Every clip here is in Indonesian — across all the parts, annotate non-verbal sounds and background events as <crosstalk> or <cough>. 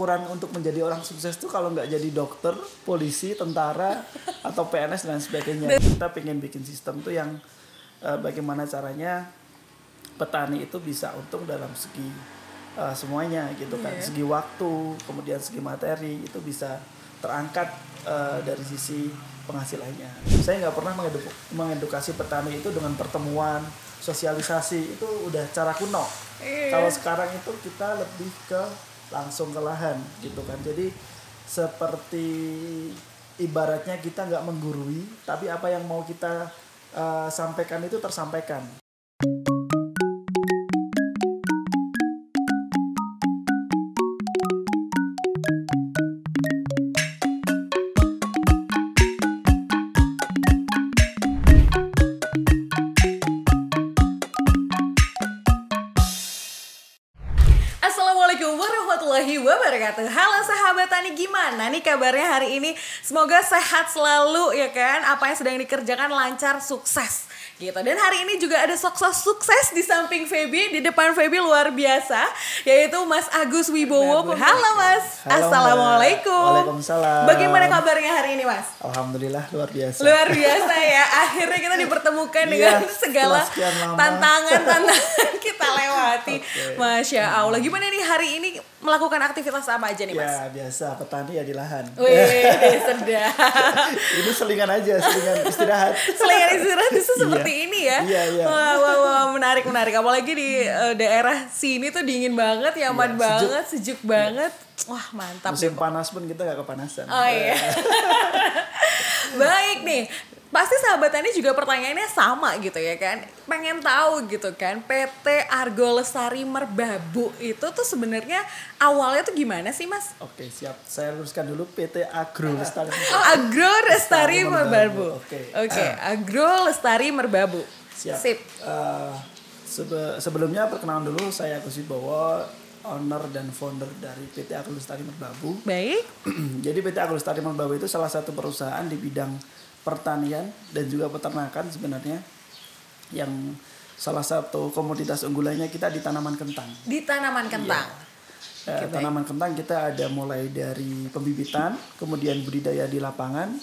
ukuran untuk menjadi orang sukses tuh kalau nggak jadi dokter, polisi, tentara <laughs> atau PNS dan sebagainya. Kita pengen bikin sistem tuh yang uh, bagaimana caranya petani itu bisa untung dalam segi uh, semuanya gitu kan, Iya. segi waktu, kemudian segi materi itu bisa terangkat uh, dari sisi penghasilannya. Saya nggak pernah mengedu- mengedukasi petani itu dengan pertemuan, sosialisasi itu udah cara kuno. Iya. Kalau sekarang itu kita lebih ke langsung ke lahan gitu kan. Jadi seperti ibaratnya kita nggak menggurui, tapi apa yang mau kita uh, sampaikan itu tersampaikan. Kabarnya hari ini Semoga sehat selalu ya kan Apa yang sedang dikerjakan lancar sukses gitu Dan hari ini juga ada sosok sukses di samping Feby Di depan Feby luar biasa Yaitu Mas Agus Wibowo Halo Mas Halo. Assalamualaikum Waalaikumsalam. Bagaimana kabarnya hari ini Mas? Alhamdulillah luar biasa. Luar biasa ya, akhirnya kita dipertemukan Iya, dengan segala tantangan-tantangan <laughs> kita lewati. Oke. Masya Allah, gimana nih hari ini melakukan aktivitas apa aja nih Mas? Ya biasa petani ya di lahan. Wih, <laughs> sedap. Ini selingan aja, selingan istirahat. Selingan istirahat itu Iya. seperti ini ya. Iya, iya. Wah, wah, wah, menarik, menarik. Apalagi di eh, daerah sini tuh dingin banget, nyaman Iya, sejuk. banget, sejuk banget. Wah, mantap Musim deh. panas pun kita gak kepanasan. Oh iya. <laughs> Baik nih. Pasti sahabat Tani juga pertanyaannya sama gitu ya kan. Pengen tahu gitu kan PT Argo Lestari Merbabu itu tuh sebenarnya awalnya tuh gimana sih Mas? Oke siap. Saya luruskan dulu PT Agro Lestari. Oh, Agro Lestari Merbabu. Oke. Oke, Agro Lestari Merbabu. Siap. Sip. Eh, sebe- sebelumnya perkenalan dulu saya Agus Wibowo, owner dan founder dari PT Agro Lestari Merbabu. Baik. <clears throat> Jadi PT Agro Lestari Merbabu itu salah satu perusahaan di bidang pertanian dan juga peternakan sebenarnya yang salah satu komoditas unggulannya kita di tanaman kentang. Di tanaman kentang. Eh, Oke, baik. tanaman kentang kita ada mulai dari pembibitan, kemudian budidaya di lapangan,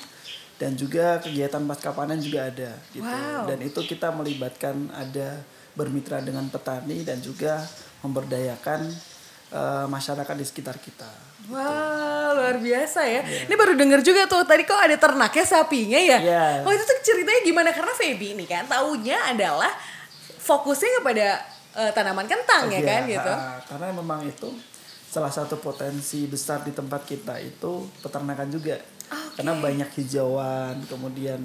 dan juga kegiatan pasca panen juga ada. Gitu. Wow. Dan itu kita melibatkan ada bermitra dengan petani dan juga memberdayakan eh, masyarakat di sekitar kita. Wah, luar biasa ya. Ini baru denger juga tuh, tadi kok ada ternaknya sapinya ya? Iya. Oh itu tuh ceritanya gimana? Karena Feby ini kan taunya adalah fokusnya kepada eh, tanaman kentang ya Iya, kan gitu. ah, karena memang itu salah satu potensi besar di tempat kita itu peternakan juga. Karena banyak hijauan, kemudian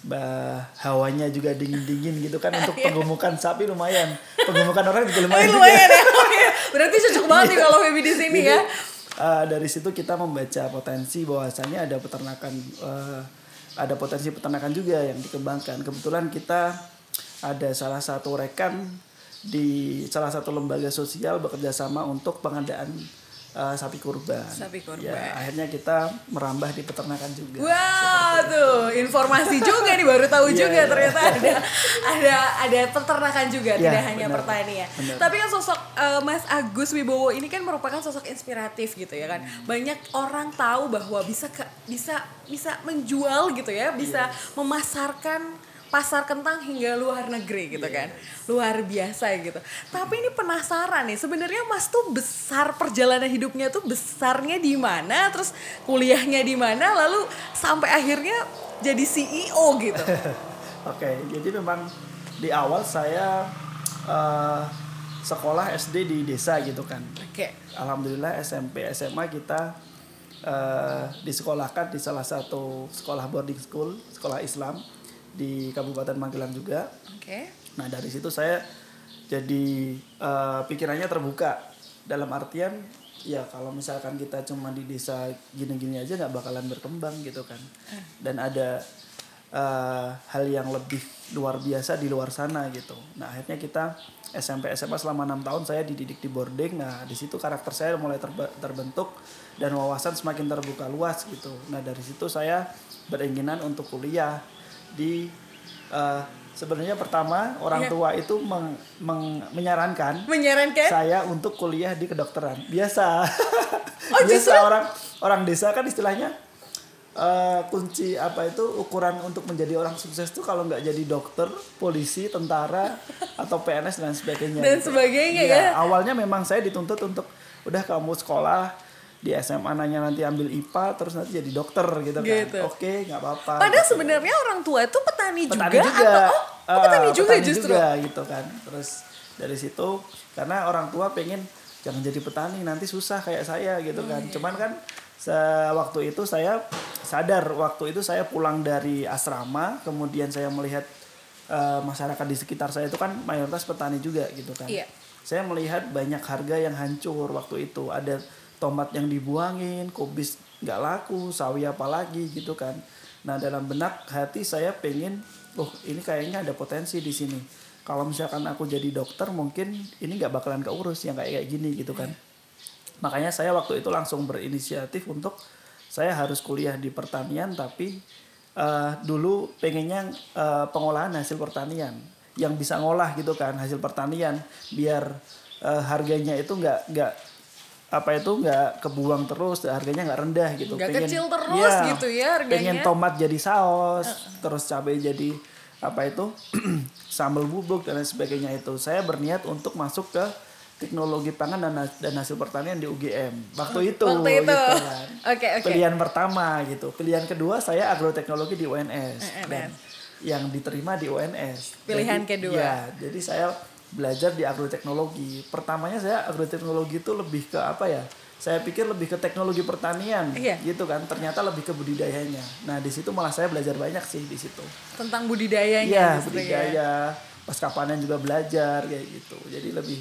bah hawanya juga dingin-dingin gitu kan untuk <laughs> penggemukan sapi lumayan. Penggemukan orang juga Oh, lumayan. juga. lumayan ya. <laughs> Oh, iya. Berarti cocok banget nih kalau Feby di sini ya. Eh, dari situ kita membaca potensi bahwasanya ada peternakan eh, ada potensi peternakan juga yang dikembangkan. Kebetulan kita ada salah satu rekan di salah satu lembaga sosial bekerja sama untuk pengadaan eh, sapi kurban. Sapi kurban. Ya, akhirnya kita merambah di peternakan juga. Wah tuh informasi juga nih baru tahu <laughs> Iya, juga iya. ternyata ada ada ada peternakan juga Iya, tidak hanya pertanian. Benar. Tapi kan sosok eh, Mas Agus Wibowo ini kan merupakan sosok inspiratif gitu ya kan. Banyak orang tahu bahwa bisa ke, bisa bisa menjual gitu ya, bisa memasarkan pasar kentang hingga luar negeri gitu kan. Luar biasa gitu. Tapi ini penasaran nih, sebenarnya Mas tuh besar perjalanan hidupnya tuh besarnya di mana, terus kuliahnya di mana, lalu sampai akhirnya jadi CEO gitu. <laughs> Oke, jadi memang di awal saya eh, sekolah SD di desa gitu kan. Oke. Alhamdulillah SMP SMA kita eh, disekolahkan di salah satu sekolah boarding school, sekolah Islam di Kabupaten Magelang juga. Oke. Nah dari situ saya jadi eh, pikirannya terbuka dalam artian ya kalau misalkan kita cuma di desa gini-gini aja nggak bakalan berkembang gitu kan. Dan ada eh, hal yang lebih luar biasa di luar sana gitu. Nah akhirnya kita SMP SMA selama enam tahun saya dididik di boarding. Nah di situ karakter saya mulai terbe- terbentuk dan wawasan semakin terbuka luas gitu. Nah dari situ saya beringinan untuk kuliah di eh, sebenarnya pertama orang Iya. tua itu meng- meng- menyarankan Menyarankan? saya untuk kuliah di kedokteran biasa Oh, <laughs> biasa justru- orang orang desa kan istilahnya eh, kunci apa itu ukuran untuk menjadi orang sukses tuh kalau nggak jadi dokter, polisi, tentara <laughs> atau PNS dan sebagainya. Dan gitu. sebagainya Iya, ya. Awalnya memang saya dituntut untuk udah kamu sekolah di SMA nanya nanti ambil IPA terus nanti jadi dokter gitu kan. Gitu. Oke, nggak apa-apa. Padahal gitu. sebenarnya orang tua itu petani, petani juga, juga, atau oh, Ah, petani juga petani justru. juga gitu kan terus dari situ karena orang tua pengen jangan jadi petani nanti susah kayak saya gitu kan iya. cuman kan sewaktu itu saya sadar waktu itu saya pulang dari asrama kemudian saya melihat eh, masyarakat di sekitar saya itu kan mayoritas petani juga gitu kan Iya. saya melihat banyak harga yang hancur waktu itu ada tomat yang dibuangin kubis nggak laku sawi apalagi gitu kan. Nah dalam benak hati saya pengen oh ini kayaknya ada potensi di sini. Kalau misalkan aku jadi dokter mungkin ini nggak bakalan keurus yang kayak kayak gini gitu kan. Makanya saya waktu itu langsung berinisiatif untuk saya harus kuliah di pertanian tapi eh, dulu pengennya eh, pengolahan hasil pertanian yang bisa ngolah gitu kan hasil pertanian biar eh, harganya itu nggak nggak apa itu nggak kebuang terus harganya nggak rendah gitu Nggak Pengen- kecil terus Iya, gitu ya harganya. pengen tomat jadi saus terus cabai jadi apa itu <clears throat> sambal bubuk dan lain sebagainya itu saya berniat untuk masuk ke teknologi pangan dan, dan hasil pertanian di UGM waktu itu Waktu itu. gitu kan. Oke, oke. pilihan pertama gitu pilihan kedua saya agroteknologi di UNS Eh, eh, dan yang diterima di UNS Pilihan Jadi- kedua. ya jadi saya belajar di agroteknologi. Pertamanya saya agroteknologi itu lebih ke apa ya? Saya pikir lebih ke teknologi pertanian Iya. gitu kan. Ternyata lebih ke budidayanya. Nah di situ malah saya belajar banyak sih di situ. Tentang budidayanya. Iya ya. budidaya. Pasca panen juga belajar kayak gitu. Jadi lebih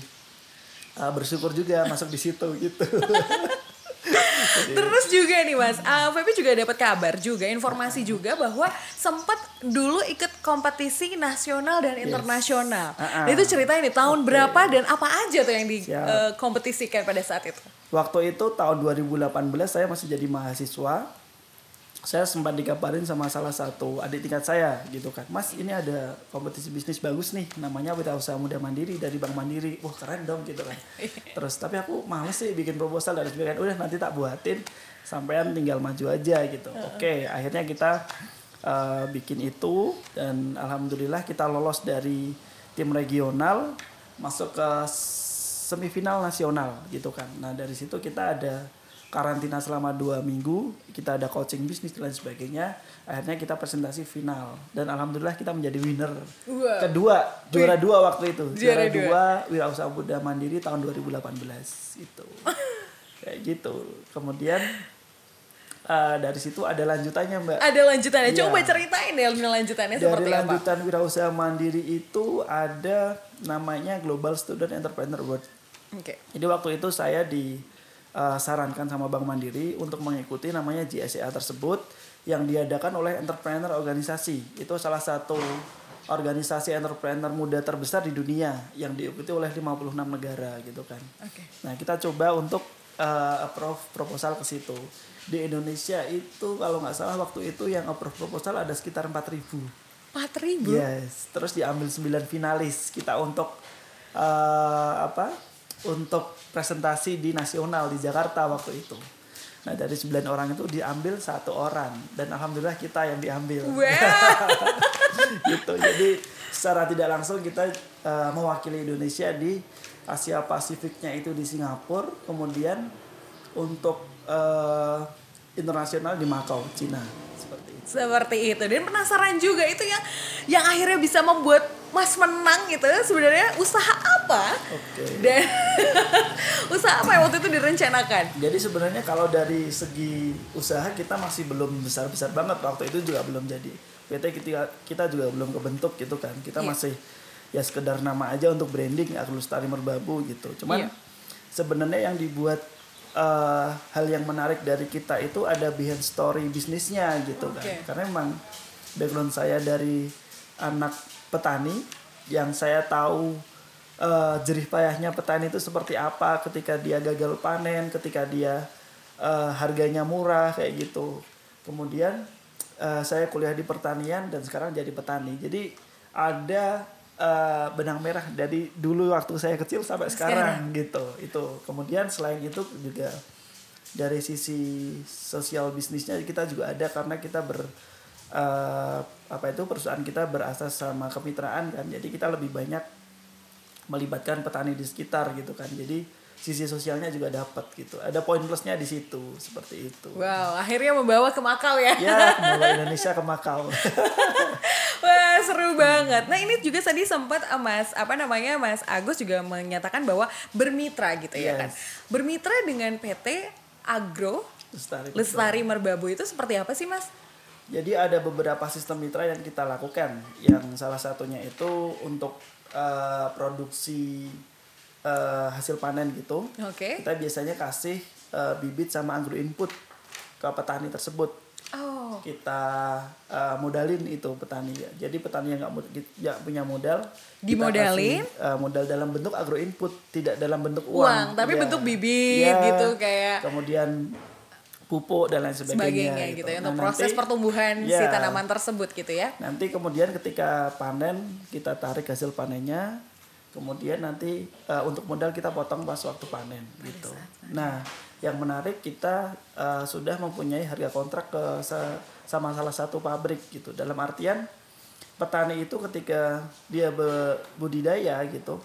uh, bersyukur juga masuk di situ gitu <laughs> Terus juga nih mas, uh, Feby juga dapat kabar juga, informasi juga bahwa sempat dulu ikut kompetisi nasional dan internasional. Ah, ah. Nah, itu ceritain nih tahun berapa dan apa aja tuh yang dikompetisikan pada saat itu? waktu itu tahun 2018 saya masih jadi mahasiswa saya sempat dikabarin sama salah satu adik tingkat saya gitu kan. Mas ini ada kompetisi bisnis bagus nih namanya Wirausaha Muda Mandiri dari Bank Mandiri. Wah keren dong gitu kan. <laughs> Terus tapi aku males sih bikin proposal dan sebagainya. Udah nanti tak buatin sampean tinggal maju aja gitu. Oke akhirnya kita eh, bikin itu dan alhamdulillah kita lolos dari tim regional masuk ke semifinal nasional gitu kan. Nah dari situ kita ada karantina selama dua minggu kita ada coaching bisnis dan lain sebagainya akhirnya kita presentasi final dan alhamdulillah kita menjadi winner Wow. kedua juara dua waktu itu Juara juara, dua. dua wirausaha muda mandiri tahun 2018 itu <laughs> kayak gitu kemudian eh, dari situ ada lanjutannya mbak Ada lanjutannya, Iya. coba ceritain deh lanjutannya dari seperti apa? lanjutan wirausaha mandiri itu ada namanya Global Student Entrepreneur Award Oke. jadi waktu itu saya disarankan sama Bank Mandiri untuk mengikuti namanya GSA tersebut yang diadakan oleh entrepreneur organisasi. Itu salah satu organisasi entrepreneur muda terbesar di dunia yang diikuti oleh 56 negara gitu kan. Oke. Nah, kita coba untuk uh, approve proposal ke situ. Di Indonesia itu kalau nggak salah waktu itu yang approve proposal ada sekitar 4000. 4000. Yes, terus diambil 9 finalis kita untuk eh, apa? Untuk presentasi di nasional di Jakarta waktu itu. Nah, dari 9 orang itu diambil satu orang dan alhamdulillah kita yang diambil. Wow. <laughs> gitu. Jadi secara tidak langsung kita eh, mewakili Indonesia di Asia Pasifiknya itu di Singapura, kemudian untuk eh, internasional di Macau, Cina. Seperti itu. Seperti itu. Dan penasaran juga itu yang yang akhirnya bisa membuat Mas menang gitu sebenarnya usaha apa? Oke. Dan <laughs> usaha apa yang waktu itu direncanakan? Jadi sebenarnya kalau dari segi usaha kita masih belum besar-besar banget waktu itu juga belum jadi. PT kita kita juga belum kebentuk gitu kan. Kita Iya. masih ya sekedar nama aja untuk branding Aku Lestari Merbabu gitu. Cuman Iya. sebenarnya yang dibuat eh, hal yang menarik dari kita itu ada behind story bisnisnya gitu Oke. kan. Karena memang background saya dari anak petani yang saya tahu eh, jerih payahnya petani itu seperti apa ketika dia gagal panen, ketika dia eh, harganya murah kayak gitu. Kemudian eh, saya kuliah di pertanian dan sekarang jadi petani. Jadi ada eh, benang merah dari dulu waktu saya kecil sampai sekarang, gitu. Itu. Kemudian selain itu juga dari sisi sosial bisnisnya kita juga ada karena kita ber eh, apa itu perusahaan kita berasas sama kemitraan kan jadi kita lebih banyak melibatkan petani di sekitar gitu kan jadi sisi sosialnya juga dapat gitu ada poin plusnya di situ seperti itu Wow, akhirnya membawa ke Makau ya. ya membawa Indonesia ke Makau <laughs> Wah seru banget. Nah ini juga tadi sempat eh, Mas apa namanya Mas Agus juga menyatakan bahwa bermitra gitu ya Yes. kan. Bermitra dengan PT Agro Lestari Lestari Merbabu itu seperti apa sih Mas? Jadi ada beberapa sistem mitra yang kita lakukan. Yang salah satunya itu untuk eh, produksi eh, hasil panen gitu. Oke. Kita biasanya kasih eh, bibit sama agro input ke petani tersebut. Oh. Kita eh, modalin itu petani ya. Jadi petani yang nggak punya modal kita Dimodalin? kasih, eh, modal dalam bentuk agro input, tidak dalam bentuk uang. Uang, tapi Ya. bentuk bibit Ya. gitu kayak Kemudian pupuk dan lain sebagainya, sebagainya gitu ya Nah, untuk proses nanti- pertumbuhan si Ya. tanaman tersebut gitu ya. Nanti kemudian ketika panen kita tarik hasil panennya, kemudian nanti eh, untuk modal kita potong pas waktu panen gitu. Nah, yang menarik kita eh, sudah mempunyai harga kontrak ke sa- sama salah satu pabrik gitu. Dalam artian petani itu ketika dia budidaya gitu,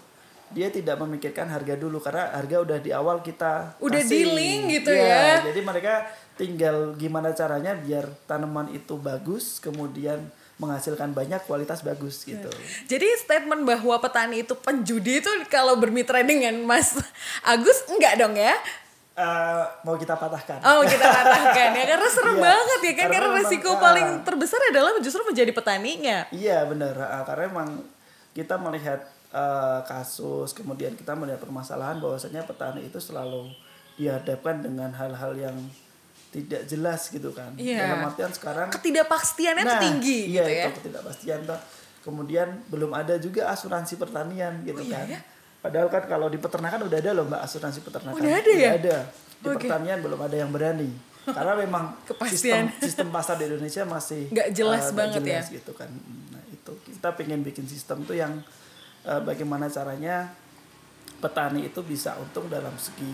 dia tidak memikirkan harga dulu karena harga udah di awal kita Udah kasih. dealing gitu Iya, ya. Jadi mereka tinggal gimana caranya biar tanaman itu bagus, kemudian menghasilkan banyak kualitas bagus gitu. Jadi statement bahwa petani itu penjudi itu kalau bermitra dengan Mas Agus enggak dong ya? Eh, mau kita patahkan. Oh kita katakan ya karena serem <laughs> Iya, banget ya kan karena karena memang, resiko ah. paling terbesar adalah justru menjadi petaninya. Iya benar, Ah, karena emang kita melihat eh, kasus, kemudian kita melihat permasalahan bahwasanya petani itu selalu dihadapkan dengan hal-hal yang tidak jelas gitu kan. Iya. Dalam artian sekarang Ketidakpastiannya tuh tinggi iya, gitu ya. itu ketidakpastian toh. Kemudian belum ada juga asuransi pertanian gitu Oh, iya kan. ya? Padahal kan kalau di peternakan udah ada loh mbak asuransi peternakan. Udah ada ya? ada. Di Oke. pertanian belum ada yang berani. Karena memang <laughs> Kepastian. sistem sistem pasar di Indonesia masih Nggak jelas nggak banget ya. jelas gitu kan. Nah itu kita pengen bikin sistem tuh yang eh, bagaimana caranya petani itu bisa untung dalam segi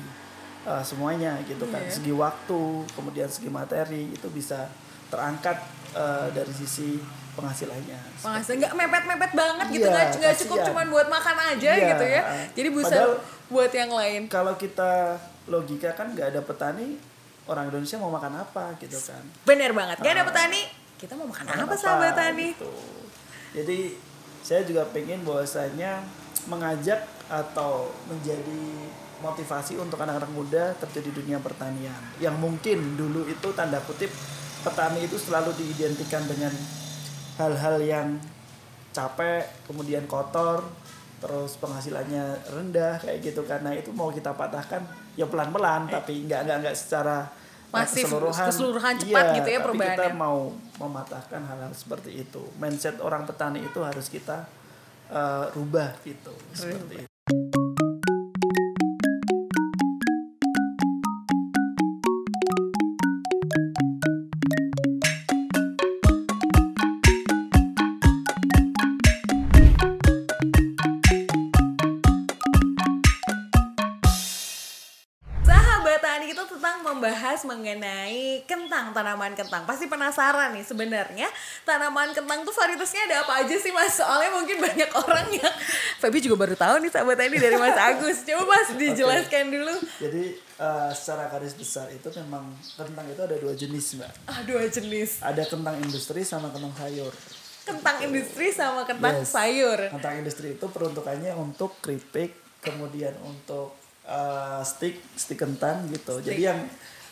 eh, semuanya gitu kan. Iya. Segi waktu, kemudian segi materi itu bisa terangkat eh, dari sisi penghasilannya. Penghasilan nggak mepet-mepet banget gitu Iya, nggak nggak cukup kasihan. cuman buat makan aja Iya. gitu ya. Jadi bisa Padahal- buat yang lain. Kalau kita logika kan nggak ada petani, orang Indonesia mau makan apa gitu kan. Bener banget. Gak ada Ah. petani, kita mau makan Makan apa sahabat tani? gitu. Jadi saya juga pengen bahwasanya mengajak atau menjadi motivasi untuk anak-anak muda terjun di dunia pertanian. Yang mungkin dulu itu tanda kutip petani itu selalu diidentikan dengan hal-hal yang capek kemudian kotor terus penghasilannya rendah kayak gitu. Karena itu mau kita patahkan ya pelan-pelan tapi nggak nggak nggak secara eh, Masif, keseluruhan. keseluruhan cepat Iya, gitu ya tapi perubahannya. kita mau mematahkan hal-hal seperti itu. Mindset orang petani itu harus kita eh, rubah gitu seperti itu kentang, tanaman kentang. Pasti penasaran nih sebenarnya tanaman kentang tuh varietasnya ada apa aja sih mas? Soalnya mungkin banyak orang yang <laughs> Feby juga baru tahu nih sahabat tani dari Mas Agus. Coba mas dijelaskan dulu. jadi eh, secara garis besar itu memang kentang itu ada dua jenis mbak Ah, dua jenis. ada kentang industri sama kentang sayur Kentang industri sama kentang Yes. sayur. Kentang industri itu peruntukannya untuk keripik, kemudian untuk uh, stick, stick kentang gitu. Jadi yang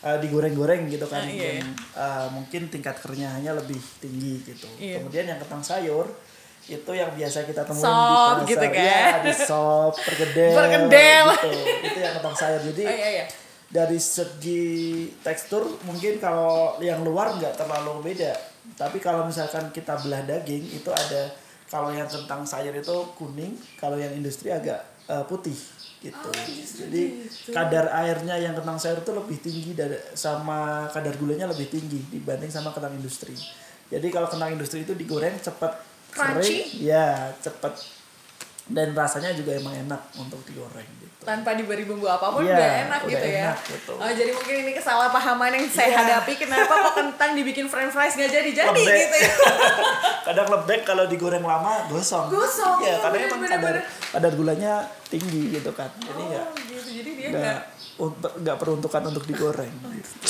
uh, digoreng-goreng gitu kan, iya, yang, uh, mungkin tingkat kerenyahannya lebih tinggi gitu. Iya. Kemudian yang kentang sayur itu yang biasa kita temuin Sop di pasar. gitu kan. Iya, di sop, perkedel, Perkedel. gitu. Itu yang kentang sayur. Jadi Oh, iya, iya. dari segi tekstur mungkin kalau yang luar nggak terlalu beda tapi kalau misalkan kita belah daging itu ada kalau yang kentang sayur itu kuning kalau yang industri agak eh, putih gitu. Jadi kadar airnya yang kentang sayur itu lebih tinggi dari sama kadar gulanya lebih tinggi dibanding sama kentang industri. Jadi kalau kentang industri itu digoreng cepat kering ya cepat dan rasanya juga emang enak untuk digoreng gitu tanpa diberi bumbu apa pun Iya, udah enak udah gitu ya. enak gitu. Oh, jadi mungkin ini kesalahpahaman yang saya Iya. hadapi kenapa kok kentang dibikin french fries nggak jadi-jadi gitu ya. <laughs> kadang lembek kalau digoreng lama gosong Gosong, ya iya, karena bener, emang bener, kadar bener. kadar gulanya tinggi gitu kan jadi ya Oh, gitu. Jadi dia nggak nggak untuk nggak peruntukan untuk digoreng gitu.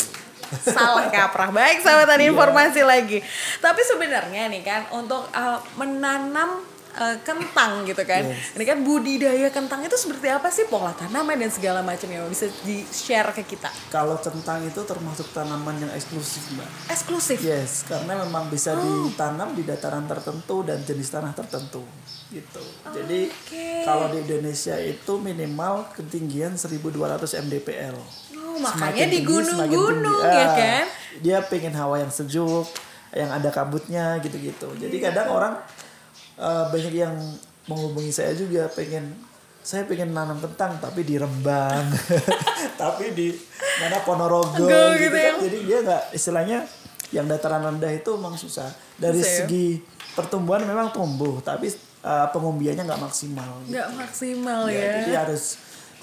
salah kaprah. Baik sahabat tadi Iya. informasi lagi. Tapi sebenarnya nih kan untuk uh, menanam uh, kentang gitu kan. Yes. Ini kan budidaya kentang itu seperti apa sih pola tanaman dan segala macamnya bisa di-share ke kita. kalau kentang itu termasuk tanaman yang eksklusif mbak Eksklusif. yes karena memang bisa Oh. ditanam di dataran tertentu dan jenis tanah tertentu gitu jadi Oke. kalau di Indonesia itu minimal ketinggian 1200 mdpl Oh, makanya Semakin di gunung-gunung ya Ah, kan? Dia pengen hawa yang sejuk, yang ada kabutnya gitu-gitu. Jadi Iya. kadang orang eh, banyak yang menghubungi saya juga pengen saya pengen nanam kentang tapi di Rembang, <laughs> tapi di mana Ponorogo Go, gitu, gitu kan. ya. Jadi dia nggak istilahnya yang dataran rendah itu memang susah. Dari Susah ya? segi pertumbuhan memang tumbuh, tapi eh, pengumbiannya nggak maksimal. Gitu. Nggak maksimal Ya, ya. Jadi harus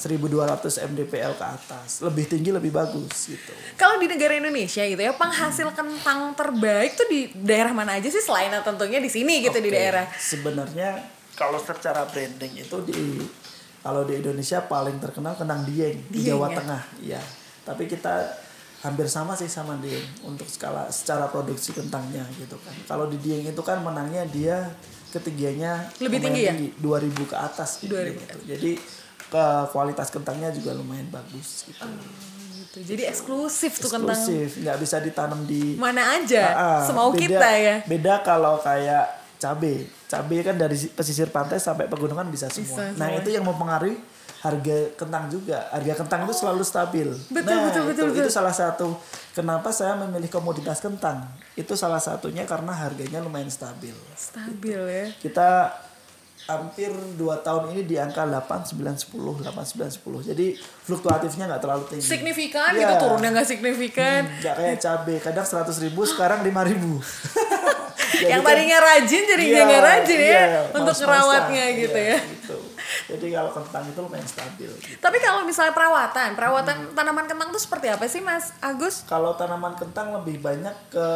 1200 mdpl ke atas. Lebih tinggi lebih bagus gitu. Kalau di negara Indonesia gitu ya, penghasil kentang terbaik tuh di daerah mana aja sih selain tentunya di sini gitu di Oke, daerah. Sebenarnya kalau secara branding itu di kalau di Indonesia paling terkenal kentang Dieng di Dieng, Jawa ya? Tengah, ya. Tapi kita hampir sama sih sama Dieng untuk skala secara produksi kentangnya gitu kan. Kalau di Dieng itu kan menangnya dia ketinggiannya Lebih tinggi ya? 2000 ke atas gitu. 2000 gitu. Jadi ke kualitas kentangnya juga lumayan bagus gitu. Gitu. Jadi eksklusif tuh kentang Eksklusif, nggak bisa ditanam di mana aja, Ah, ah, semau beda- kita ya. Beda kalau kayak cabe. Cabe kan dari si- pesisir pantai sampai pegunungan bisa semua. Bisa nah, semua. itu yang mempengaruhi harga kentang juga. Harga kentang itu selalu stabil. Betul, nah, betul, betul, itu, betul. itu salah satu kenapa saya memilih komoditas kentang. Itu salah satunya karena harganya lumayan stabil. Stabil ya. Kita hampir 2 tahun ini di angka 8 9 10 8 9 10. Jadi fluktuatifnya nggak terlalu tinggi. Signifikan Iya. gitu turunnya nggak signifikan. Nggak kayak cabe, kadang 100 ribu, sekarang 5 ribu. <laughs> Yang tadinya rajin jadinya Iya, nggak rajin ya iya, untuk ngerawatnya gitu Iya, ya. gitu. Jadi kalau kentang itu lumayan stabil. Gitu. Tapi kalau misalnya perawatan, perawatan tanaman kentang itu seperti apa sih Mas Agus? Kalau tanaman kentang lebih banyak ke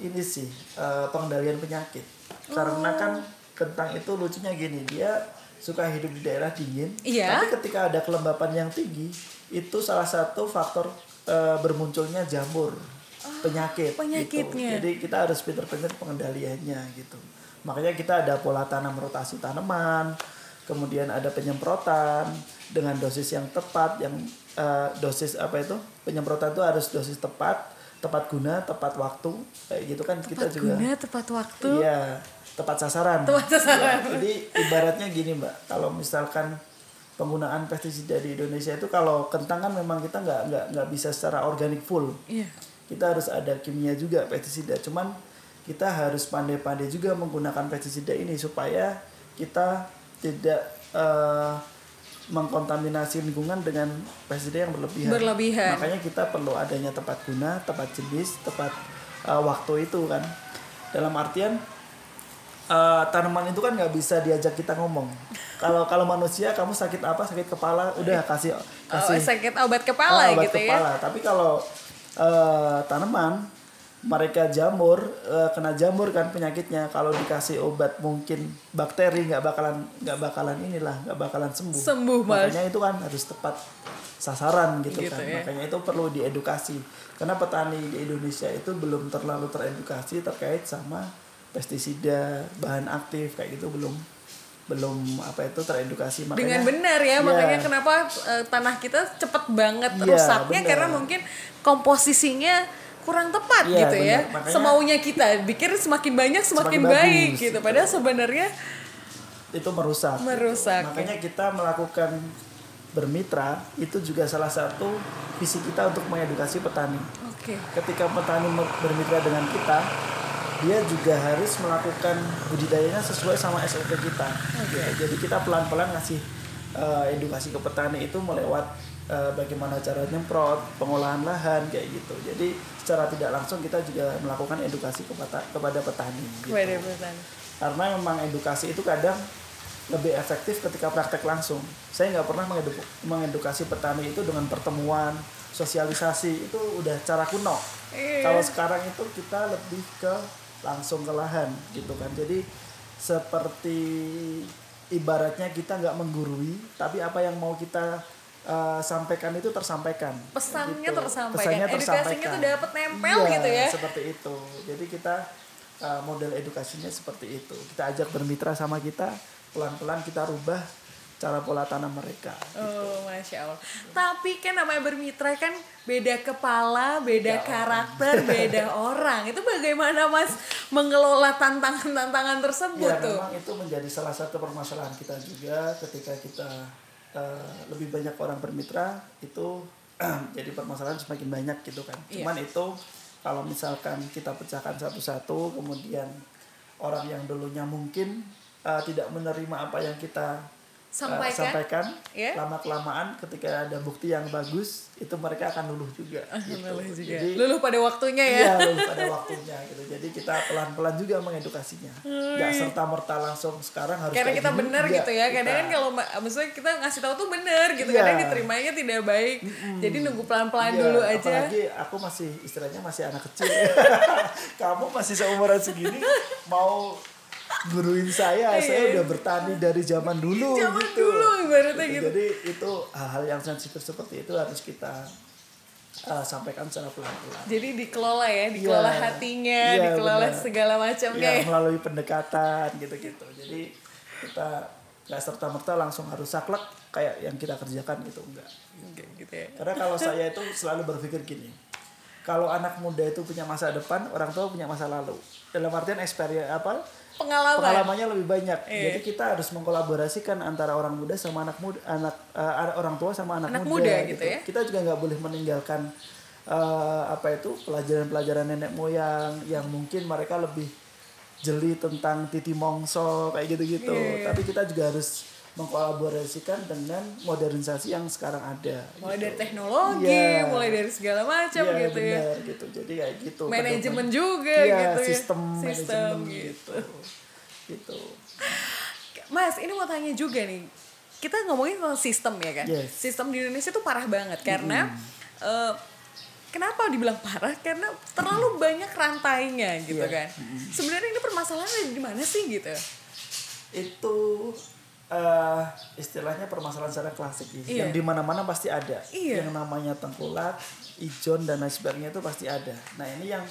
ini sih eh, pengendalian penyakit. Karena kan kentang itu lucunya gini, dia suka hidup di daerah dingin. Iya. Tapi ketika ada kelembapan yang tinggi, itu salah satu faktor eh, bermunculnya jamur penyakit. gitu. penyakitnya. Jadi kita harus pinter-pinter pengendaliannya gitu. Makanya kita ada pola tanam rotasi tanaman, kemudian ada penyemprotan dengan dosis yang tepat, yang eh, dosis apa itu penyemprotan itu harus dosis tepat, tepat guna, tepat waktu, kayak gitu kan kita Tepat juga. guna, tepat waktu. Iya, tepat sasaran. Tepat sasaran. Ya, jadi ibaratnya gini mbak, kalau misalkan penggunaan pestisida di Indonesia itu kalau kentang kan memang kita nggak nggak nggak bisa secara organik full. Iya. Kita harus ada kimia juga pestisida. Cuman kita harus pandai-pandai juga menggunakan pestisida ini supaya kita tidak eh, mengkontaminasi lingkungan dengan pestisida yang berlebihan. Berlebihan. Makanya kita perlu adanya tepat guna, tepat jenis, tepat eh, waktu itu kan. Dalam artian eh, tanaman itu kan nggak bisa diajak kita ngomong. Kalau kalau manusia kamu sakit apa sakit kepala udah kasih Oh, kasih sakit obat kepala ah, obat gitu ya. kepala. Tapi kalau eh, tanaman mereka jamur eh, kena jamur kan penyakitnya kalau dikasih obat mungkin bakteri nggak bakalan nggak bakalan inilah nggak bakalan sembuh. Sembuh, Mas. Makanya itu kan harus tepat sasaran gitu, Gitu kan. ya. Makanya itu perlu diedukasi. Karena petani di Indonesia itu belum terlalu teredukasi terkait sama pestisida, bahan aktif kayak gitu belum belum apa itu teredukasi makanya Dengan benar ya, Iya. makanya kenapa eh, tanah kita cepet banget Iya, rusaknya benar. karena mungkin komposisinya kurang tepat Iya, gitu ya. benar. Makanya- Semaunya kita pikir semakin banyak semakin, Semakin baik bagus, gitu. gitu. Padahal sebenarnya itu merusak. Merusak, ya. Makanya kita melakukan bermitra itu juga salah satu visi kita untuk mengedukasi petani. oke. Ketika petani bermitra dengan kita, dia juga harus melakukan budidayanya sesuai sama SOP kita. Gitu. Jadi kita pelan-pelan ngasih eh, edukasi ke petani itu melewat eh, bagaimana cara nyemprot, pengolahan lahan kayak gitu. Jadi secara tidak langsung kita juga melakukan edukasi kepada kepada petani. gitu petani. karena memang edukasi itu kadang lebih efektif ketika praktek langsung. Saya nggak pernah mengedu- mengedukasi petani itu dengan pertemuan, sosialisasi itu udah cara kuno. Iya. Kalau sekarang itu kita lebih ke langsung ke lahan gitu kan. Jadi seperti ibaratnya kita nggak menggurui, tapi apa yang mau kita uh, sampaikan itu tersampaikan. Pesannya Gitu. tersampaikan, Pesannya edukasinya tersampaikan. tuh dapet nempel Iya, gitu ya. Seperti itu. Jadi kita uh, model edukasinya seperti itu. Kita ajak bermitra sama kita, pelan-pelan kita rubah cara pola tanam mereka. Oh, masya Allah. Tapi kan namanya bermitra kan beda kepala, beda Ya karakter, beda <laughs> orang. Itu bagaimana Mas mengelola tantangan-tantangan tersebut Ya tuh? memang itu menjadi salah satu permasalahan kita juga ketika kita uh, lebih banyak orang bermitra itu <clears throat> jadi permasalahan semakin banyak gitu kan. Iya. Cuman itu kalau misalkan kita pecahkan satu-satu kemudian orang yang dulunya mungkin uh, tidak menerima apa yang kita uh, Sampaikan. sampaikan Ya. lama kelamaan ketika ada bukti yang bagus itu mereka akan luluh juga. gitu. Luluh juga. Jadi Luluh pada waktunya ya. Iya, lulus pada waktunya gitu. Jadi kita pelan-pelan juga mengedukasinya. Gak serta merta langsung sekarang harus Karena kita benar Enggak, gitu ya. Kadang kita- kan kalau ma- maksudnya kita ngasih tahu tuh benar gitu. Iya. Kadang diterimanya tidak baik. Jadi nunggu pelan-pelan Iya, dulu aja. Apalagi aku masih istilahnya masih anak kecil. <laughs> Kamu masih seumuran segini mau guruin saya, saya udah bertani dari zaman dulu Iya. Zaman gitu. dulu ibaratnya gitu. Jadi itu hal-hal yang sensitif seperti itu harus kita uh, sampaikan secara pelan-pelan. Jadi dikelola ya, dikelola Iya. hatinya, Iya, dikelola benar. segala macamnya ya, ya. melalui pendekatan gitu-gitu jadi kita nggak serta merta langsung harus saklek kayak yang kita kerjakan gitu enggak Kayak gitu ya. karena kalau saya itu selalu berpikir gini kalau anak muda itu punya masa depan orang tua punya masa lalu dalam artian experience apa Pengalaman. pengalamannya lebih banyak Iya. jadi kita harus mengkolaborasikan antara orang muda sama anak muda anak eh, orang tua sama anak, Anak muda gitu ya. kita juga nggak boleh meninggalkan eh, apa itu pelajaran-pelajaran nenek moyang yang mungkin mereka lebih jeli tentang titi mongso kayak gitu-gitu Iya. tapi kita juga harus mengkolaborasikan dengan modernisasi yang sekarang ada mulai gitu. dari teknologi, Iya. mulai dari segala macam Iya, gitu ya. gitu jadi kayak gitu Manajemen juga Iya, gitu ya. sistem Sistem gitu. gitu gitu Mas, ini mau tanya juga nih. Kita ngomongin tentang sistem ya kan? Yes. Sistem di Indonesia tuh parah banget karena eh, kenapa dibilang parah? Karena terlalu banyak rantainya gitu Iya. kan. Sebenarnya ini permasalahannya di mana sih gitu? itu eh istilahnya permasalahan secara klasik ya. Iya. yang di mana-mana pasti ada. Iya. yang namanya tengkulak ijon dan lain sebagainya itu pasti ada. Nah ini yang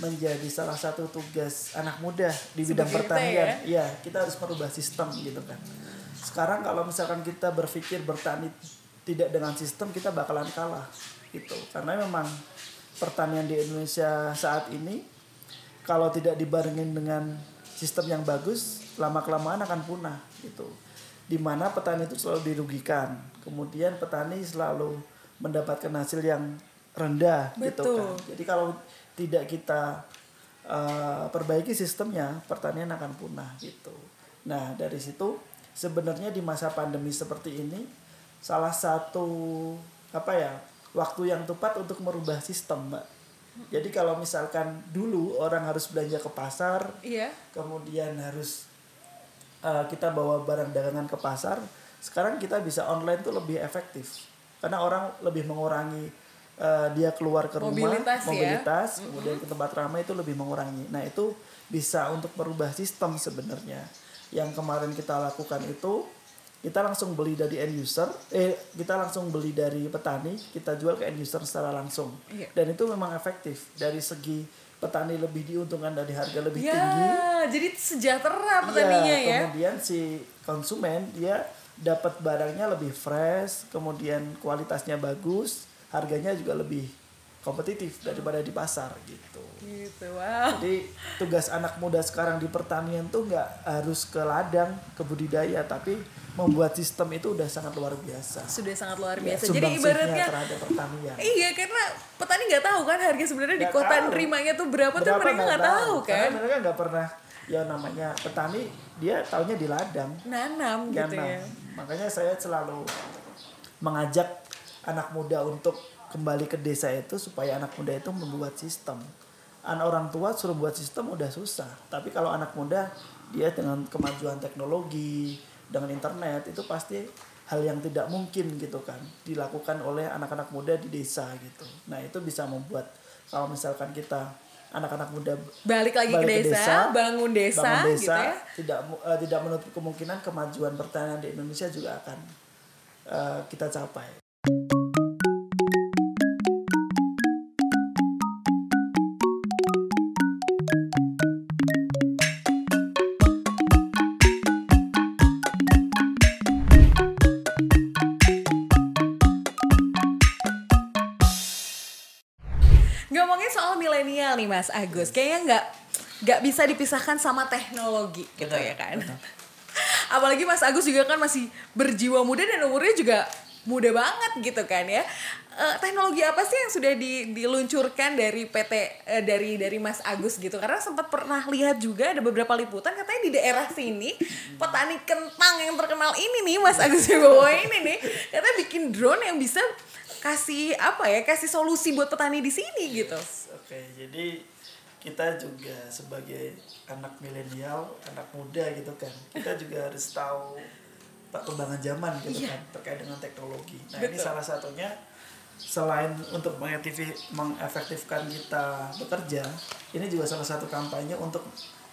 menjadi salah satu tugas anak muda di bidang kita pertanian. Ya kita harus merubah sistem gitu kan. Sekarang kalau misalkan kita berpikir bertani tidak dengan sistem kita bakalan kalah gitu. Karena memang pertanian di Indonesia saat ini kalau tidak dibarengin dengan sistem yang bagus lama kelamaan akan punah gitu di mana petani itu selalu dirugikan kemudian petani selalu mendapatkan hasil yang rendah gitu Betul. kan jadi kalau tidak kita uh, perbaiki sistemnya pertanian akan punah gitu nah dari situ sebenarnya di masa pandemi seperti ini salah satu apa ya waktu yang tepat untuk merubah sistem mbak jadi kalau misalkan dulu orang harus belanja ke pasar Iya. kemudian harus uh, kita bawa barang dagangan ke pasar sekarang kita bisa online tuh lebih efektif. Karena orang lebih mengurangi uh, dia keluar ke rumah Mobilitas ya. mobilitas kemudian ke tempat ramai itu lebih mengurangi. Nah itu bisa untuk merubah sistem sebenarnya. Yang kemarin kita lakukan itu kita langsung beli dari end user eh kita langsung beli dari petani kita jual ke end user secara langsung. Iya. dan itu memang efektif. Dari segi petani lebih diuntungkan dari harga lebih Ya, tinggi jadi sejahtera Iya, petaninya ya. kemudian si konsumen dia dapat barangnya lebih fresh kemudian kualitasnya bagus harganya juga lebih kompetitif daripada di pasar gitu Gitu, wow. jadi tugas anak muda sekarang di pertanian tuh nggak harus ke ladang ke budidaya tapi membuat sistem itu udah sangat luar biasa Sudah sangat luar Ya, biasa. Jadi sumbangsihnya ibaratnya terhadap pertanian Iya karena petani nggak tahu kan harga sebenarnya di kota tahu. nerimanya tuh berapa, tuh Berapa mereka nggak tahu Karena kan. mereka nggak pernah ya namanya petani dia taunya di ladang Nanam gitu Ganam. ya. Makanya saya selalu mengajak anak muda untuk kembali ke desa itu supaya anak muda itu membuat sistem. Anak orang tua suruh buat sistem udah susah, tapi kalau anak muda dia dengan kemajuan teknologi, dengan internet itu pasti hal yang tidak mungkin gitu kan dilakukan oleh anak-anak muda di desa gitu. Nah itu bisa membuat kalau misalkan kita anak-anak muda balik lagi balik ke desa, bangun desa, bangun desa gitu ya. tidak eh, tidak menutup kemungkinan kemajuan pertanian di Indonesia juga akan eh, kita capai. Mas Agus, kayaknya nggak nggak bisa dipisahkan sama teknologi gitu Betul, ya kan. betul. <laughs> Apalagi Mas Agus juga kan masih berjiwa muda dan umurnya juga muda banget gitu kan ya. Eh, teknologi apa sih yang sudah di- diluncurkan dari PT eh, dari dari Mas Agus gitu? Karena sempat pernah lihat juga ada beberapa liputan katanya di daerah sini petani kentang yang terkenal ini nih Mas Agus <laughs> Wibowo ini nih katanya bikin drone yang bisa kasih apa ya kasih solusi buat petani di sini gitu. Oke, jadi kita juga sebagai anak milenial, anak muda gitu kan, kita juga harus tahu perkembangan zaman gitu Iya. kan terkait dengan teknologi. Nah ini Betul. salah satunya selain untuk mengefektif- mengefektifkan kita bekerja, ini juga salah satu kampanye untuk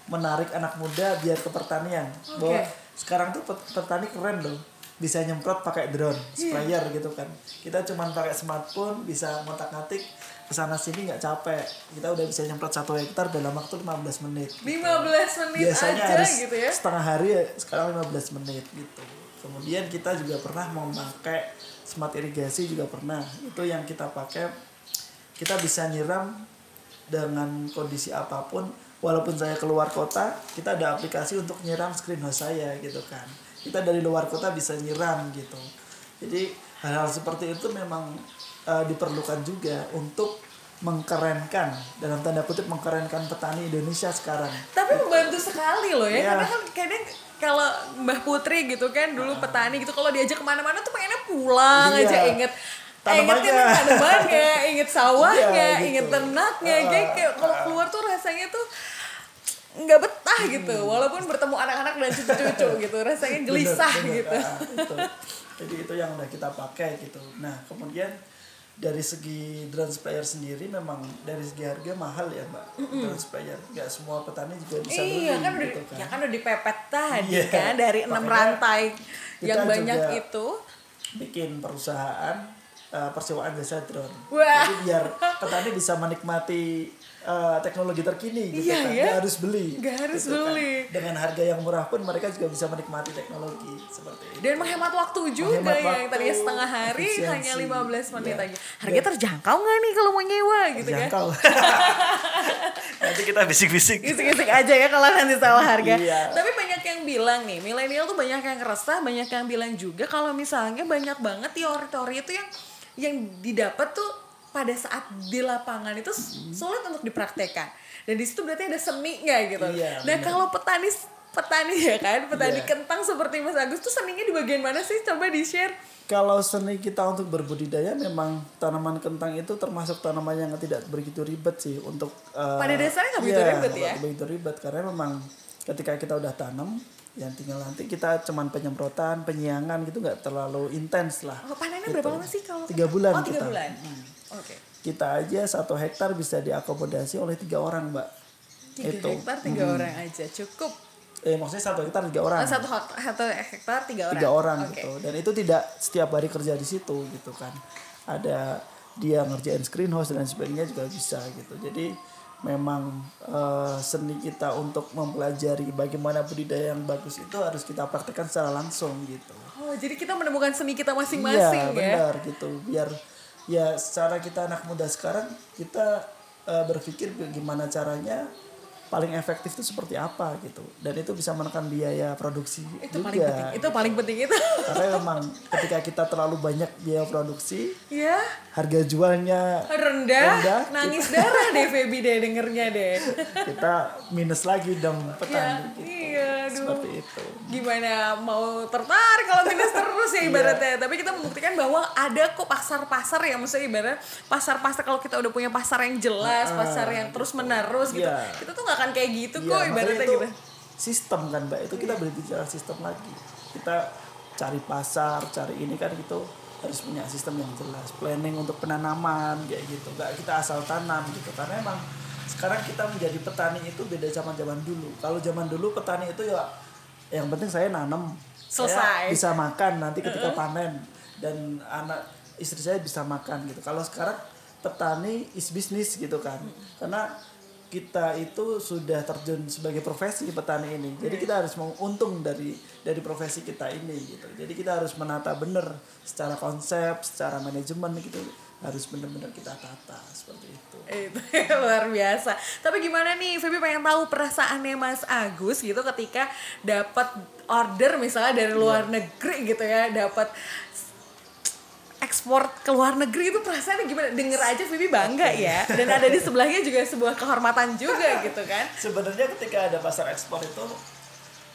menarik anak muda biar ke pertanian. Bahwa Oke. sekarang tuh pet- petani keren loh, bisa nyemprot pakai drone, sprayer gitu kan. Kita cuman pakai smartphone, bisa ngotak-ngatik ke sana sini nggak capek. Kita udah bisa nyemprot satu hektar dalam waktu 15 menit. 15 menit Biasanya aja harus gitu ya. setengah hari ya, sekarang 15 menit gitu. Kemudian kita juga pernah memakai smart irigasi juga pernah. Itu yang kita pakai kita bisa nyiram dengan kondisi apa pun walaupun saya keluar kota kita ada aplikasi untuk nyiram screen house saya gitu kan kita dari luar kota bisa nyiram gitu jadi hal-hal seperti itu memang eh, diperlukan juga untuk mengkerenkan dalam tanda kutip mengkerenkan petani Indonesia sekarang Tapi membantu sekali loh ya, Iya. karena kan kadang kalau Mbah Putri gitu kan dulu petani gitu kalau diajak ke mana-mana tuh pengennya pulang Iya. aja inget Tanamannya. inget tanamannya, inget sawahnya, Iya, gitu. inget ternaknya, Ah, kayak, kayak kalau ah. keluar tuh rasanya tuh nggak betah gitu, walaupun bertemu anak-anak dan cucu-cucu <laughs> gitu, rasanya gelisah Bener, bener. gitu. Ah, itu. Jadi itu yang udah kita pakai gitu. Nah kemudian dari segi drone sprayer sendiri memang dari segi harga mahal ya mbak drone sprayer. Gak semua petani juga bisa beli Iya kan udah, gitu kan. ya kan udah dipepet tadi Iya, kan dari enam rantai yang banyak juga itu. Bikin perusahaan eh, persewaan jasa drone. Wah. Jadi biar petani bisa menikmati eh, teknologi terkini gitu Iya, kan. ya. Nggak harus beli. Nggak harus gitu kan. beli. Dengan harga yang murah pun mereka juga bisa menikmati teknologi seperti itu. Dan menghemat waktu juga Menghemat yang waktu, tadinya setengah hari efisiensi. hanya 15 menit Iya. aja. Harganya terjangkau nggak nih kalau mau nyewa gitu kan? Jangkau. <laughs> Nanti kita bisik-bisik. Isik-isik aja ya kalau nanti salah harga. Iya. Tapi banyak yang bilang nih, milenial tuh banyak yang resah, banyak yang bilang juga kalau misalnya banyak banget teori-teori itu yang yang didapat tuh pada saat di lapangan itu sulit untuk dipraktekkan. Dan di situ berarti ada seninya gitu. Iya, nah kalau petani petani ya kan, petani Iya. kentang seperti Mas Agus tuh seninya di bagian mana sih? Coba di-share. Kalau seni kita untuk berbudidaya memang tanaman kentang itu termasuk tanaman yang tidak begitu ribet sih untuk eh, Pada dasarnya nggak begitu iya, ribet ya? nggak begitu ribet karena memang ketika kita udah tanam yang tinggal nanti kita cuman penyemprotan penyiangan gitu nggak terlalu intens lah Oh, panennya berapa lama sih kalau Tiga bulan Oh, tiga kita. bulan. Oke. kita aja satu hektar bisa diakomodasi oleh tiga orang mbak Tiga itu hektar tiga orang aja cukup. eh maksudnya satu hektar tiga orang Oh, satu satu hektar tiga orang. tiga orang Oke. gitu dan itu tidak setiap hari kerja di situ gitu kan ada dia ngerjain screen house dan sebagainya juga bisa gitu jadi memang eh, seni kita untuk mempelajari bagaimana budidaya yang bagus itu harus kita praktekkan secara langsung gitu Oh, jadi kita menemukan seni kita iya masing-masing ya. benar gitu biar ya secara kita anak muda sekarang kita eh, berpikir gimana caranya paling efektif itu seperti apa gitu dan itu bisa menekan biaya produksi Itu juga paling penting. Itu paling penting itu. karena memang ketika kita terlalu banyak biaya produksi ya, harga jualnya rendah, Rendah, nangis darah deh Feby deh dengernya deh. kita minus lagi dong ya, petani gitu. Iya, aduh. seperti itu Gimana mau tertarik kalau minus terus ya ibaratnya. Tapi kita membuktikan bahwa ada kok pasar-pasar ya maksudnya ibarat pasar-pasar kalau kita udah punya pasar yang jelas, Ah, pasar yang terus menerus gitu. Iya. Kita tuh nggak akan kayak gitu Iya, kok ibaratnya itu gitu. sistem kan mbak itu kita berbicara sistem lagi kita cari pasar cari ini kan itu harus punya sistem yang jelas planning untuk penanaman kayak gitu nggak kita asal tanam gitu karena emang sekarang kita menjadi petani itu beda zaman zaman dulu. Kalau zaman dulu petani itu ya yang penting saya nanam. Selesai. saya bisa makan nanti ketika panen dan anak istri saya bisa makan gitu. Kalau sekarang petani is bisnis gitu kan. Karena kita itu sudah terjun sebagai profesi petani ini. Jadi kita harus mau untung dari dari profesi kita ini gitu. Jadi kita harus menata bener secara konsep secara manajemen gitu harus benar-benar kita tata seperti itu. Itu <laughs> luar biasa. Tapi gimana nih Feby pengen tahu perasaannya Mas Agus gitu ketika dapat order misalnya dari luar negeri gitu ya dapat ekspor ke luar negeri itu perasaannya gimana? Denger aja Feby bangga ya. Dan ada di sebelahnya juga sebuah kehormatan juga <laughs> gitu kan. Sebenarnya ketika ada pasar ekspor itu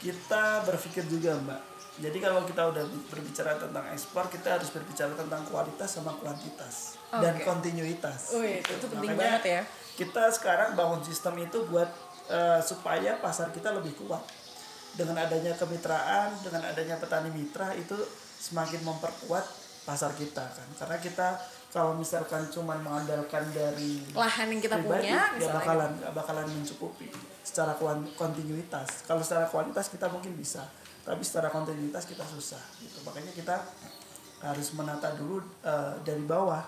kita berpikir juga mbak. Jadi kalau kita udah berbicara tentang ekspor kita harus berbicara tentang kualitas sama kuantitas dan Oke. kontinuitas. Oh, itu- itu penting Makanya banget ya. kita sekarang bangun sistem itu buat eh, supaya pasar kita lebih kuat. Dengan adanya kemitraan dengan adanya petani mitra itu semakin memperkuat pasar kita kan. Karena kita kalau misalkan cuma mengandalkan dari lahan yang kita pribadi, punya ya misalnya. bakalan nggak bakalan mencukupi secara kontinuitas. Kalau secara kualitas kita mungkin bisa tapi secara kontinuitas kita susah gitu. Makanya kita harus menata dulu eh, dari bawah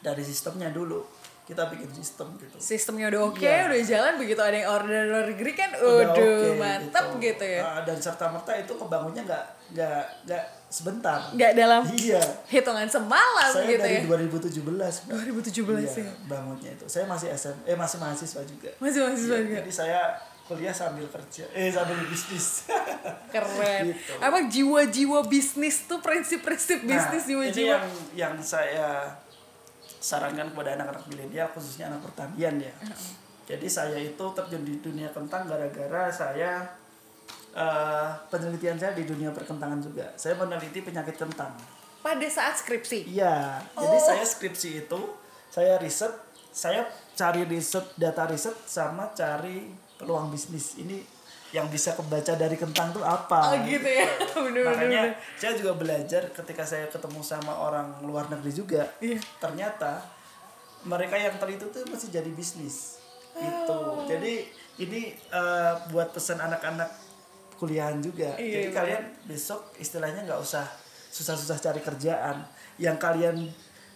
dari sistemnya dulu. Kita bikin sistem gitu. Sistemnya udah oke Iya. udah jalan begitu ada yang order luar negeri kan Udah oke mantap gitu, ya. Ah, dan serta merta itu kebangunnya nggak nggak nggak sebentar. Nggak dalam iya. hitungan semalam saya gitu dari ya. 2017 Mbak. 2017 Iya, ya. bangunnya itu. Saya masih SM eh masih mahasiswa juga. Masih mahasiswa Iya, juga. jadi saya kuliah sambil kerja eh sambil bisnis. <laughs> Keren. Gitu. emang jiwa-jiwa bisnis tuh prinsip-prinsip bisnis nah, ini jiwa-jiwa? yang yang saya sarankan kepada anak-anak milenial khususnya anak pertanian ya. Jadi saya itu terjun di dunia kentang gara-gara saya eh, penelitian saya di dunia perkentangan juga. Saya meneliti penyakit kentang. Pada saat skripsi? Iya, jadi Oh. saya skripsi itu saya riset, saya cari riset data riset sama cari peluang bisnis. Ini yang bisa kebaca dari kentang tuh apa. oh gitu ya <laughs> bener bener Makanya bener. saya juga belajar ketika saya ketemu sama orang luar negeri juga, Iya. ternyata mereka yang teliti tuh masih jadi bisnis gitu. Oh. Jadi ini eh, buat pesan anak-anak kuliahan juga. Iya, Jadi iya. kalian besok istilahnya nggak usah susah-susah cari kerjaan. Yang kalian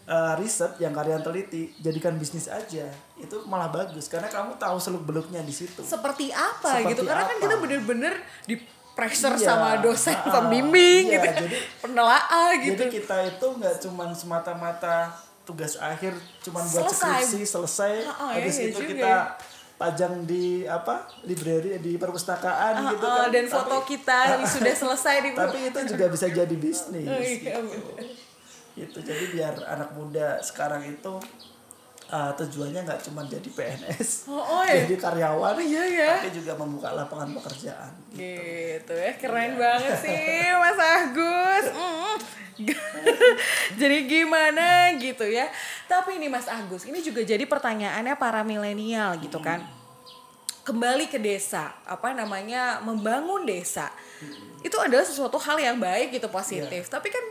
eh, riset, yang kalian teliti, jadikan bisnis aja. Itu malah bagus karena kamu tahu seluk beluknya di situ. seperti apa Seperti gitu karena kan apa? kita bener-bener di pressure Iya. sama dosen Ah, pembimbing iya, gitu jadi- <laughs> penelaah gitu Jadi kita itu nggak cuman semata-mata tugas akhir cuman buat Selesai. skripsi selesai Ah, ah, habis iya itu juga kita ya. pajang di apa library di perpustakaan Ah, gitu kan dan Tapi- foto kita yang sudah <laughs> selesai di tapi itu juga bisa jadi bisnis Oh, iya, gitu. Itu jadi biar anak muda sekarang itu uh, tujuannya nggak cuma jadi PNS Oh, oh, ya. jadi karyawan Iya, ya. tapi juga membuka lapangan pekerjaan. Gitu ya keren banget sih <laughs> Mas Agus. Mm. <laughs> jadi gimana gitu ya. Tapi ini Mas Agus ini juga jadi pertanyaannya para milenial gitu kan. Kembali ke desa apa namanya membangun desa. Itu adalah sesuatu hal yang baik gitu positif. Tapi kan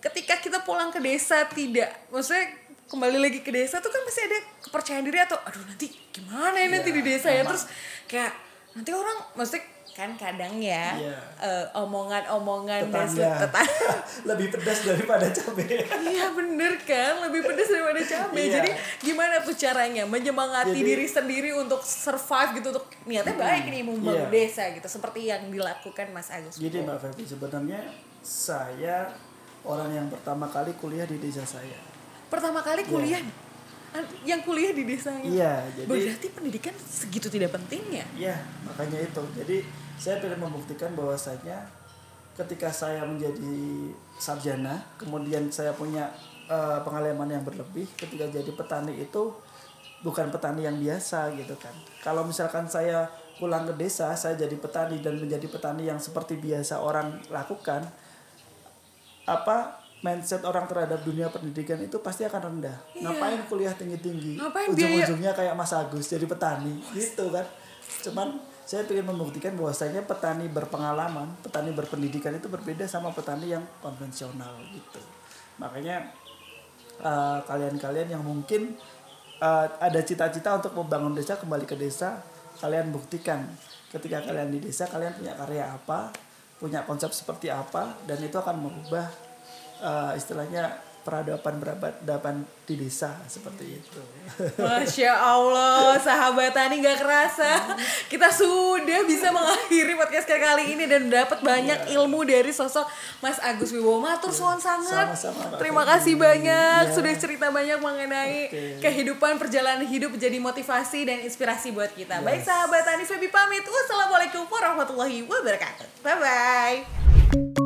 ketika kita pulang ke desa tidak maksudnya kembali lagi ke desa tuh kan pasti ada kepercayaan diri atau aduh nanti gimana ya nanti Iya, di desa ya terus kayak nanti orang maksudnya kan kadang ya Iya. eh, omongan-omongan dan tetangga tetangga <laughs> lebih pedas daripada cabai Iya bener kan, lebih pedas daripada cabai. Iya. Jadi gimana tuh caranya menyemangati Jadi- diri sendiri untuk survive gitu untuk niatnya baik nih membangun Iya. desa gitu seperti yang dilakukan Mas Agus. Jadi Mbak Febi sebenarnya saya orang yang pertama kali kuliah di desa saya. Pertama kali kuliah yang kuliah di desanya. Iya, jadi Berarti pendidikan segitu tidak pentingnya. ya makanya itu. Jadi saya pengen membuktikan bahwasanya ketika saya menjadi sarjana, kemudian saya punya eh, pengalaman yang berlebih ketika jadi petani itu bukan petani yang biasa gitu kan. Kalau misalkan saya pulang ke desa, saya jadi petani dan menjadi petani yang seperti biasa orang lakukan, apa mindset orang terhadap dunia pendidikan itu pasti akan rendah. Ngapain kuliah tinggi-tinggi? Ujung-ujungnya kayak Mas Agus jadi petani gitu kan. Cuman saya ingin membuktikan bahwasanya petani berpengalaman, petani berpendidikan itu berbeda sama petani yang konvensional gitu. Makanya eh, kalian-kalian yang mungkin eh, ada cita-cita untuk membangun desa kembali ke desa, kalian buktikan ketika kalian di desa kalian punya karya apa, punya konsep seperti apa dan itu akan merubah eh, istilahnya peradaban peradaban di desa seperti itu. Masya Allah, sahabat Tani gak kerasa kita sudah bisa mengakhiri podcast kali ini dan dapat banyak ilmu dari sosok Mas Agus Wibowo. Matur suwun sangat. Sama-sama, Terima kasih banyak Ya. sudah cerita banyak mengenai Oke. kehidupan perjalanan hidup menjadi motivasi dan inspirasi buat kita. Baik sahabat Tani Febi pamit. Wassalamualaikum warahmatullahi wabarakatuh. Bye bye.